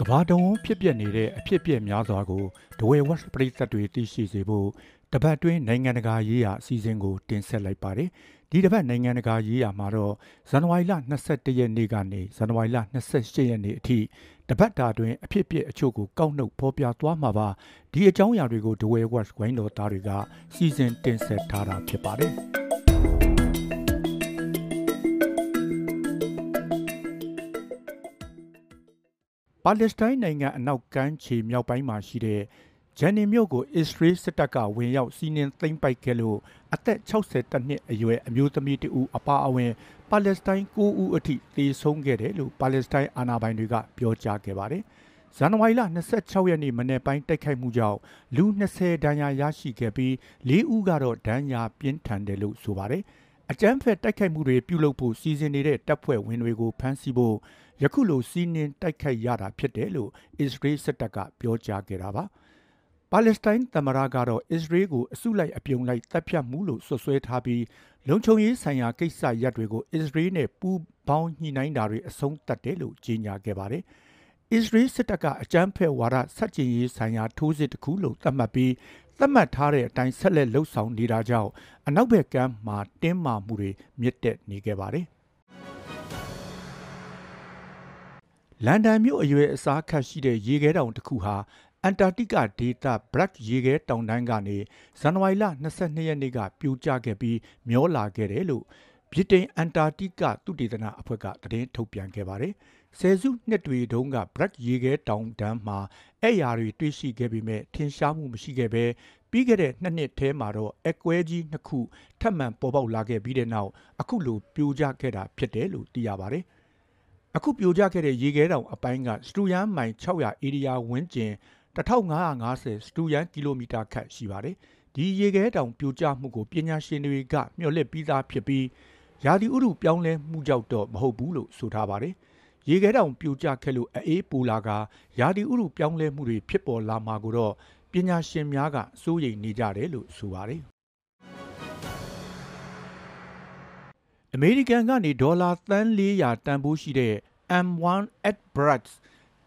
ကဘာတုံဖြစ်ပျက်နေတဲ့အဖြစ်အပျက်များစွာကိုဒဝဲဝက်ပရိသတ်တွေသိရှိစေဖို့တပတ်တွင်းနိုင်ငံတကာရေးရာအစည်းအဝေးကိုတင်ဆက်လိုက်ပါတယ်။ဒီတပတ်နိုင်ငံတကာရေးရာမှာတော့ဇန်နဝါရီလ22ရက်နေ့ကနေဇန်နဝါရီလ28ရက်နေ့အထိတပတ်တာတွင်အဖြစ်အပျက်အချို့ကိုကောက်နှုတ်ဖော်ပြသွားမှာပါ။ဒီအကြောင်းအရာတွေကိုဒဝဲဝက်ဝိုင်းတော်သားတွေကစီစဉ်တင်ဆက်ထားတာဖြစ်ပါတယ်။ ပါလက်စတိုင်းနိုင်ငံအနောက်ကမ်းခြေမြောက်ပိုင်းမှာရှိတဲ့ဂျန်နီမြို့ကိုအစ္စရေးစစ်တပ်ကဝင်ရောက်စီးနင်းသိမ်းပိုက်ခဲ့လို့အသက်62နှစ်အရွယ်အမျိုးသမီးတဦးအပါအဝင် ပါလက်စတိုင်း9ဦးအထိသေဆုံးခဲ့တယ်လို့ပါလက်စတိုင်းအာဏာပိုင်တွေကပြောကြားခဲ့ပါတယ်။ဇန်နဝါရီလ26ရက်နေ့မနေ့ပိုင်းတိုက်ခိုက်မှုကြောင့်လူ20ဒဏ်ရာရရှိခဲ့ပြီး၄ဦးကတော့ဒဏ်ရာပြင်းထန်တယ်လို့ဆိုပါတယ်။အကြမ်းဖက်တိုက်ခိုက်မှုတွေပြုလုပ်ဖို့စီစဉ်နေတဲ့တပ်ဖွဲ့ဝင်တွေကိုဖမ်းဆီးဖို့ ယခုလိုစီးနင်းတိုက်ခိုက်ရတာဖြစ်တယ်လို့အစ္စရေးစစ်တပ်ကပြောကြားခဲ့တာပါပါလက်စတိုင်းသမ္မတကတော့အစ္စရေးကိုအစုလိုက်အပြုံလိုက်တပ်ဖြတ်မှုလို့ဆွဆွဲထားပြီးလုံခြုံရေးဆိုင်ရာကိစ္စရပ်တွေကိုအစ္စရေးနဲ့ပူးပေါင်းညှိနှိုင်းတာတွေအဆုံးသတ်တယ်လို့ကြေညာခဲ့ပါတယ်။အစ္စရေးစစ်တပ်ကအကြမ်းဖက်ဝါဒဆက်ကျင်ရေးဆိုင်ရာထိုးစစ်တစ်ခုလို့သတ်မှတ်ပြီးသတ်မှတ်ထားတဲ့အတိုင်းဆက်လက်လှုပ်ဆောင်နေတာကြောင့်အနောက်ဘက်ကမ်းမှာတင်းမာမှုတွေမြင့်တက်နေခဲ့ပါတယ် လန်ဒန်မြို့အရွယ်အစားခတ်ရှိတဲ့ရေခဲတောင်တစ်ခုဟာအန်တာတိကဒေသဘရက်ရေခဲတောင်တန်းကနေဇန်နဝါရီလ22ရက်နေ့ကပြိုကျခဲ့ပြီးမျောလာခဲ့တယ်လို့ဗြိတိန်အန်တာတိကသုတေသနအဖွဲ့ကသတင်းထုတ်ပြန်ခဲ့ပါတယ်။ဆယ်စုနှစ်တွေတုန်းကဘရက်ရေခဲတောင်တန်းမှာအဲ့ရာတွေတွေ့ရှိခဲ့ပေမဲ့ထင်ရှားမှုမရှိခဲ့ပဲပြီးခဲ့တဲ့နှစ်နှစ်ထဲမှာတော့အကွဲကြီးနှစ်ခုထပ်မံပေါ်ပေါက်လာခဲ့ပြီးတဲ့နောက်အခုလိုပြိုကျခဲ့တာဖြစ်တယ်လို့သိရပါတယ်။ အခုပြိုကျခဲ့တဲ့ရေခဲတောင်အပိုင်းကစတူယန်မိုင်600ဧရိယာဝန်းကျင်1550စတူယန်ကီလိုမီတာခန့်ရှိပါတယ်။ဒီရေခဲတောင်ပြိုကျမှုကိုပညာရှင်တွေကမျှော်လင့်ပြီးသားဖြစ်ပြီးရာသီဥတုပြောင်းလဲမှုကြောင့်တော့မဟုတ်ဘူးလို့ဆိုထားပါတယ်။ရေခဲတောင်ပြိုကျခဲ့လို့အေးပူလာကရာသီဥတုပြောင်းလဲမှုတွေဖြစ်ပေါ်လာမှာကိုတော့ပညာရှင်များကစိုးရိမ်နေကြတယ်လို့ဆိုပါတယ်။ အမေရိကန်ကနေဒေါ်လာသန်း400တန်ဖိုးရှိတဲ့ M1 Atbrats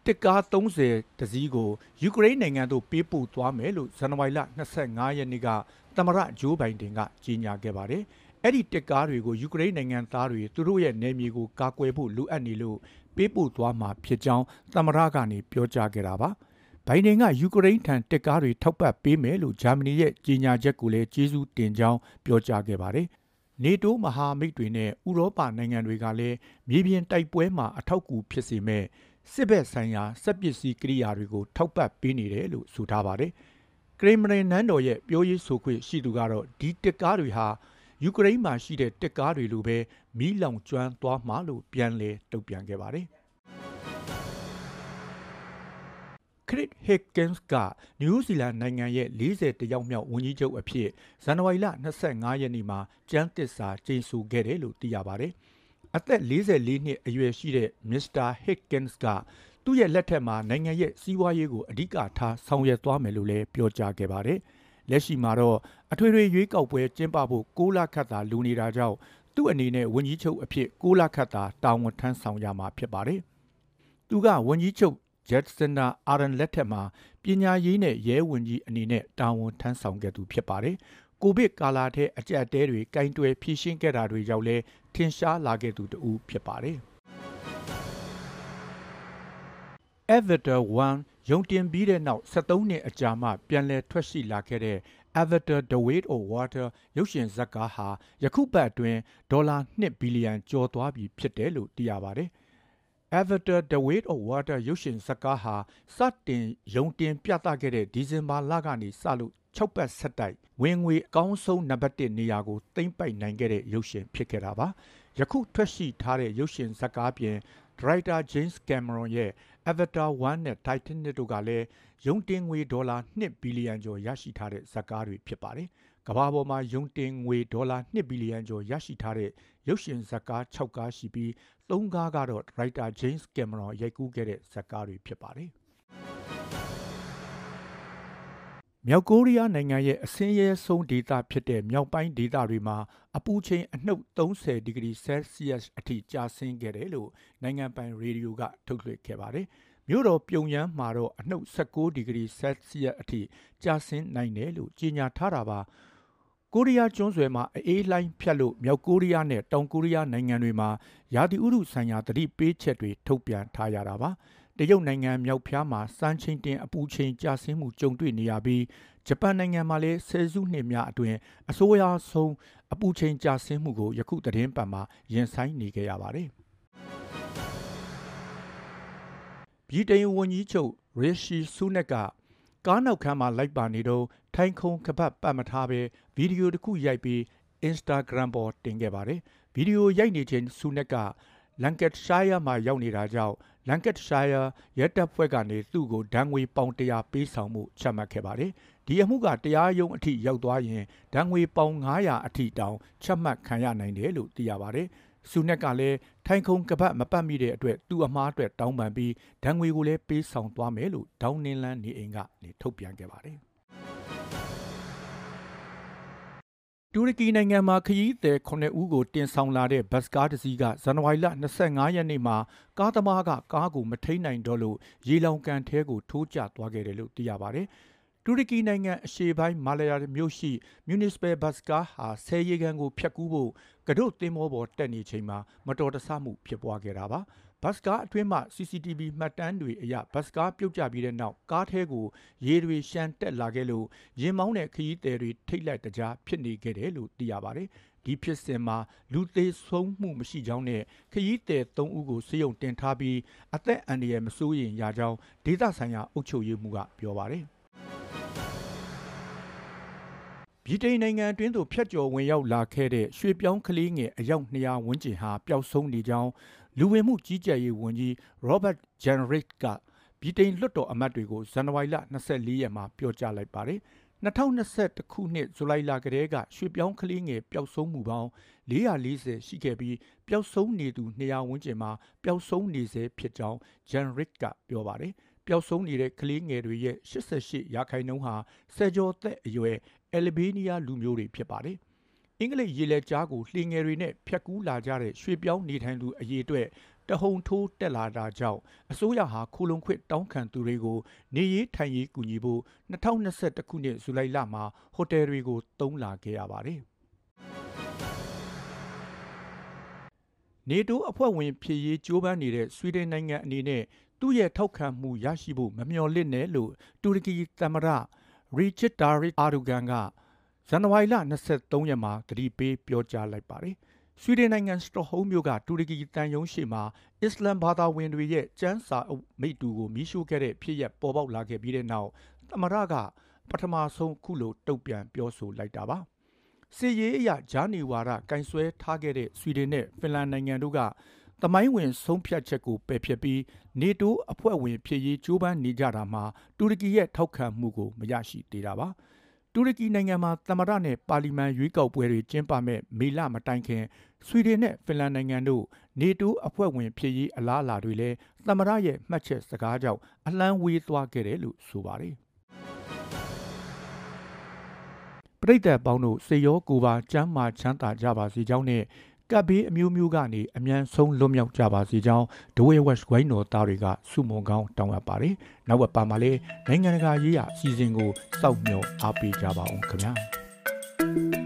တစ်ကား30တစည်းကိုယူကရိန်းနိုင်ငံသို့ပေးပို့သွားမယ်လို့ဇန်နဝါရီလ25ရက်နေ့ကသမ္မတဂျိုးဘိုင်ဒင်ကကြေညာခဲ့ပါတယ်။အဲ့ဒီတစ်ကားတွေကိုယူကရိန်းနိုင်ငံသားတွေသူတို့ရဲ့နယ်မြေကိုကာကွယ်ဖို့လိုအပ်နေလို့ပေးပို့သွားမှာဖြစ်ကြောင်းသမ္မတကနေပြောကြားခဲ့တာပါ။ဘိုင်ဒင်ကယူကရိန်းထံတစ်ကားတွေထောက်ပံ့ပေးမယ်လို့ဂျာမနီရဲ့ကြေညာချက်ကိုလည်းကျေးဇူးတင်ကြောင်းပြောကြားခဲ့ပါတယ် နေတိုးမဟာမိတ်တွေနဲ့ဥရောပနိုင်ငံတွေကလည်းမြေပြင်တိုက်ပွဲမှာအထောက်အကူဖြစ်စေမဲ့စစ်ဘက်ဆိုင်ရာစက်ပစ္စည်းကိရိယာတွေကိုထောက်ပံ့ပေးနေတယ်လို့ဆိုထားပါတယ်။ကရီမလင်နန်းတော်ရဲ့ပြောရေးဆိုခွင့်ရှိသူကတော့ဒီတက်ကားတွေဟာယူကရိန်းမှာရှိတဲ့တက်ကားတွေလိုပဲမီးလောင်ကျွမ်းသွားမှလို့ပြန်လည်တုံ့ပြန်ခဲ့ပါတယ်။ Chris Higgins ကနယူးဇီလန်နိုင်ငံရဲ့40တယောက်မြောက်ဝန်ကြီးချုပ်အဖြစ်ဇန်နဝါရီလ25ရက်နေ့မှာကျန်းသစ္စာကျိန်ဆိုခဲ့တယ်လို့သိရပါတယ်။အသက်44နှစ်အရွယ်ရှိတဲ့ Mr. Higgins ကသူ့ရဲ့လက်ထက်မှာနိုင်ငံရဲ့စီးပွားရေးကိုအဓိကထားဆောင်ရွက်သွားမယ်လို့လည်းပြောကြားခဲ့ပါတယ်။လက်ရှိမှာတော့အထွေထွေရွေးကောက်ပွဲကျင်းပဖို့6လခန့်သာလိုနေတာကြောင့်သူ့အနေနဲ့ဝန်ကြီးချုပ်အဖြစ်6လခန့်သာတာဝန်ထမ်းဆောင်ရမှာဖြစ်ပါတယ်။သူကဝန်ကြီးချုပ် ဂျက်စနာအာရန်လက်ထက်မှာပညာရေးနဲ့ရဲဝန်ကြီးအနေနဲ့တာဝန်ထမ်းဆောင်ခဲ့သူဖြစ်ပါတယ်။ကိုဗစ်ကာလထဲအကြက်တဲတွေကင်တွယ်ဖြည့်ရှင်းခဲ့တာတွေကြောင့်လည်းထင်ရှားလာခဲ့သူတူဖြစ်ပါတယ်။ Avatar 1ရုံတင်ပြီးတဲ့နောက်73နှစ်အကြာမှပြန်လည်ထွက်ရှိလာခဲ့တဲ့ Avatar The Weight of Water ရုပ်ရှင်ဇာတ်ကားဟာယခုပတ်အတွင်းဒေါ်လာ2ဘီလီယံကျော်သွားပြီဖြစ်တယ်လို့သိရပါတယ်။ Avatar The Way of Water ရုပ်ရှင်ဇာတ်ကားဟာစတင်ရုံတင်ပြသခဲ့တဲ့ဒီဇင်ဘာလကနေစလို့6ပတ်ဆက်တိုက်ဝင်ငွေအကောင်းဆုံးနံပါတ်1နေရာကိုသိမ်းပိုက်နိုင်ခဲ့တဲ့ရုပ်ရှင်ဖြစ်ခဲ့တာပါယခုထွက်ရှိထားတဲ့ရုပ်ရှင်ဇာတ်ကားပြင်ဒရိုက်တာ James Cameron ရဲ့ Avatar 1နဲ့ Titanic တို့ကလည်းရုံတင်ငွေဒေါ်လာ2ဘီလီယံကျော်ရရှိထားတဲ့ဇာတ်ကားတွေဖြစ်ပါတယ်ကမ္ဘာပေါ်မှာရုံတင်ငွေဒေါ်လာ2ဘီလီယံကျော်ရရှိထားတဲ့ရုပ်ရှင်ဇာတ်ကား6ကားရှိပြီး 3ကားကတော့ရိုက်တာ James Cameron ရိုက်ကူးခဲ့တဲ့ဇာတ်ကားတွေဖြစ်ပါတယ်။မြောက်ကိုရီးယားနိုင်ငံရဲ့အစင်းရဲဆုံးဒေသဖြစ်တဲ့မြောက်ပိုင်းဒေသတွေမှာအပူချိန်အနှုတ်30ဒီဂရီဆဲလ်စီယပ်အထိကျဆင်းခဲ့တယ်လို့နိုင်ငံပိုင်ရေဒီယိုကထုတ်လွှင့်ခဲ့ပါတယ်။မြို့တော်ပြုံယမ်းမှာတော့အနှုတ်16ဒီဂရီဆယ်စီယပ်အထိကျဆင်းနိုင်တယ်လို့ကြေညာထားတာပါ ကိုရီးယားကျွန်းဆွယ်မှာအေးလိုင်းဖြတ်လို့မြောက်ကိုရီးယားနဲ့တောင်ကိုရီးယားနိုင်ငံတွေမှာရာသီဥတုဆိုင်ရာသတိပေးချက်တွေထုတ်ပြန်ထားရတာပါတရုတ်နိုင်ငံမြောက်ဖျားမှာစမ်းချင်းတင်အပူချိန်ကျဆင်းမှုကြုံတွေ့နေရပြီးဂျပန်နိုင်ငံမှာလည်းဆယ်စုနှစ်များအတွင်းအဆိုးရွားဆုံးအပူချိန်ကျဆင်းမှုကိုယခုသတင်းပတ်မှာရင်ဆိုင်နေကြရပါတယ်ဗြိတိန်ဝန်ကြီးချုပ်ရီရှီဆူနက်က ကားနောက်ခန်းမှာလိုက်ပါနေတော့ထိုင်ခုံကပတ်ပတ်မထားပဲဗီဒီယိုတစ်ခုရိုက်ပြီး Instagram ပေါ်တင်ခဲ့ပါတယ်ဗီဒီယိုရိုက်နေချိန်ဆူနက်ကလန်ကက်ရှားယားမှာရောက်နေတာကြောင့်လန်ကက်ရှားယားရဲတပ်ဖွဲ့ကနေသူ့ကိုဒဏ်ငွေပေါင်100ပေးဆောင်မှုချမှတ်ခဲ့ပါတယ်ဒီအမှုကတရားရုံးအထိရောက်သွားရင်ဒဏ်ငွေပေါင်900အထိတောင်ချမှတ်ခံရနိုင်တယ်လို့သိရပါတယ်။ ဆူနက်ကလည်းထိုင်ခုံကပတ်မပတ်မိတဲ့အတွက်သူ့အမားအတွက်တောင်းပန်ပြီးဒဏ်ငွေကိုလည်းပေးဆောင်သွားမယ်လို့ဒေါင်းနင်းလန်းနေအိမ်ကနေထုတ်ပြန်ခဲ့ပါတယ်။တူရကီနိုင်ငံမှာခရီးသည်9ဦးကိုတင်ဆောင်လာတဲ့ဘတ်ကားတစ်စီးကဇန်နဝါရီလ25ရက်နေ့မှာကားသမားကကားကိုမထိန်နိုင်တော့လို့ရေလောင်ကန်ထဲကိုထိုးကျသွားခဲ့တယ်လို့သိရပါတယ်။ တူရကီနိုင်ငံအရှေ့ပိုင်းမာလယာမြို့ရှိ Municipal Bus ကားဟာဆယ်ရီကန်ကိုဖျက်ကူးဖို့ကဒုတ်သင်းမောပေါ်တက်နေချိန်မှာမတော်တဆမှုဖြစ်ပွားခဲ့တာပါဘတ်ကားအတွင်းမှ CCTV မှတ်တမ်းတွေအရဘတ်ကားပြုတ်ကျပြီးတဲ့နောက်ကားထဲကိုရေတွေရှမ်းတက်လာခဲ့လို့ရင်မောင်းတဲ့ခရီးသည်တွေထိတ်လိုက်တကြားဖြစ်နေခဲ့တယ်လို့သိရပါတယ်ဒီဖြစ်စဉ်မှာလူသေးဆုံးမှုမရှိကြောင်းနဲ့ခရီးသည်၃ဦးကိုစေယုံတင်ထားပြီးအသက်အန္တရာယ်မစိုးရိမ်ရကြောင်းဒေသဆိုင်ရာအုပ်ချုပ်ရေးမှူးကပြောပါတယ်။ ဗြိတိန်နိုင်ငံအတွင်းသို့ဖျက်ကျော်ဝင်ရောက်လာခဲ့တဲ့ရွှေပြောင်းကလေးငယ်အယောက်200ဝန်းကျင်ဟာပျောက်ဆုံးနေကြောင်းလူဝင်မှုကြီးကြပ်ရေးဝန်ကြီး Robert Jenrick ကဗြိတိန်လွှတ်တော်အမတ်တွေကိုဇန်နဝါရီလ24ရက်မှာပြောကြားလိုက်ပါတယ်2021ခုနှစ်ဇူလိုင်လကတည်းကရွှေပြောင်းကလေးငယ်ပျောက်ဆုံးမှုပေါင်း440ရှိခဲ့ပြီးပျောက်ဆုံးနေသူ200ဝန်းကျင်မှာပျောက်ဆုံးနေစေဖြစ်ကြောင်း Jenrick ကပြောပါတယ်။ပျောက်ဆုံးနေတဲ့ကလေးငယ်တွေရဲ့88ရာခိုင်နှုန်းဟာဆယ်ကျော်သက်အရွယ် အယ်လ်ဘေးနီးယားလူမျိုးတွေဖြစ်ပါတယ်။အင်္ဂလိပ်ရေလက်ကြားကိုလှေငယ်တွေနဲ့ဖြတ်ကူးလာကြတဲ့ရွှေပြောင်းနေထိုင်သူအရေးအတွက်တဟုန်ထိုးတက်လာတာကြောင့်အစိုးရဟာခိုလုံခွင့်တောင်းခံသူတွေကိုနေရေးထိုင်ရေးကူညီဖို့2021ခုနှစ်ဇူလိုင်လမှာဟိုတယ်တွေကိုတုံးလာခဲ့ရပါတယ်။နေတိုးအဖွဲ့ဝင်ဖြစ်ရေးကြိုးပမ်းနေတဲ့ဆွီဒင်နိုင်ငံအနေနဲ့သူ့ရဲ့ထောက်ခံမှုရရှိဖို့မမျှော်လင့်နဲ့လို့တူရကီသမ္မတ ရီချစ်တာရစ်အာဒူဂန်ကဇန်နဝါရီလ23ရက်မှာတတိပေးပြောကြားလိုက်ပါတယ်။ဆွီဒင်နိုင်ငံစတော့ဟုမ်းမြို့ကတူရကီတန်ယုံရှိမှာအစ္စလမ်ဘာသာဝင်တွေရဲ့ကျမ်းစာအုပ်မိတူကိုမိရှို့ခဲ့တဲ့ဖြစ်ရပ်ပေါ်ပေါက်လာခဲ့ပြီးတဲ့နောက်သမရကပထမဆုံးခုလိုတုံ့ပြန်ပြောဆိုလိုက်တာပါ။စီရေးအရဂျာနီဝါဒကင်ဆွဲထားခဲ့တဲ့ဆွီဒင်နဲ့ဖင်လန်နိုင်ငံတို့က သမိုင်းဝင်ဆုံးဖြတ်ချက်ကိုပယ်ဖျက်ပြီးနေတိုးအဖွဲ့ဝင်ဖြစ်ရေးကြိုးပမ်းနေကြတာမှာတူရကီရဲ့ထောက်ခံမှုကိုမရရှိသေးတာပါတူရကီနိုင်ငံမှာသမ္မတနဲ့ပါလီမန်ရွေးကောက်ပွဲတွေကျင်းပမဲ့မေလမတိုင်ခင်ဆွီဒင်နဲ့ဖင်လန်နိုင်ငံတို့နေတိုးအဖွဲ့ဝင်ဖြစ်ရေးအလားအလာတွေလည်းသမ္မတရဲ့မှတ်ချက်စကားကြောင့်အလံဝေးသွားခဲ့တယ်လို့ဆိုပါတယ်ပရိသတ်ပေါင်းတို့စေရောကိုပါကျမ်းမာချမ်းသာကြပါစေကြောင်းနဲ့ ကပ်ဘေးအမျိုးမျိုးကနေအမြန်ဆုံးလွတ်မြောက်ကြပါစေကြောင်းဒဝဲဝက်ဝိုင်းတော်သားတွေကစုမုံကောင်းတောင်းအပ်ပါတယ်။နောက်ဝက်ပါမှာလည်းနိုင်ငံတကာရေးရာအစီအစဉ်ကိုစောင့်မျှော်အားပေးကြပါအောင်ခင်ဗျာ။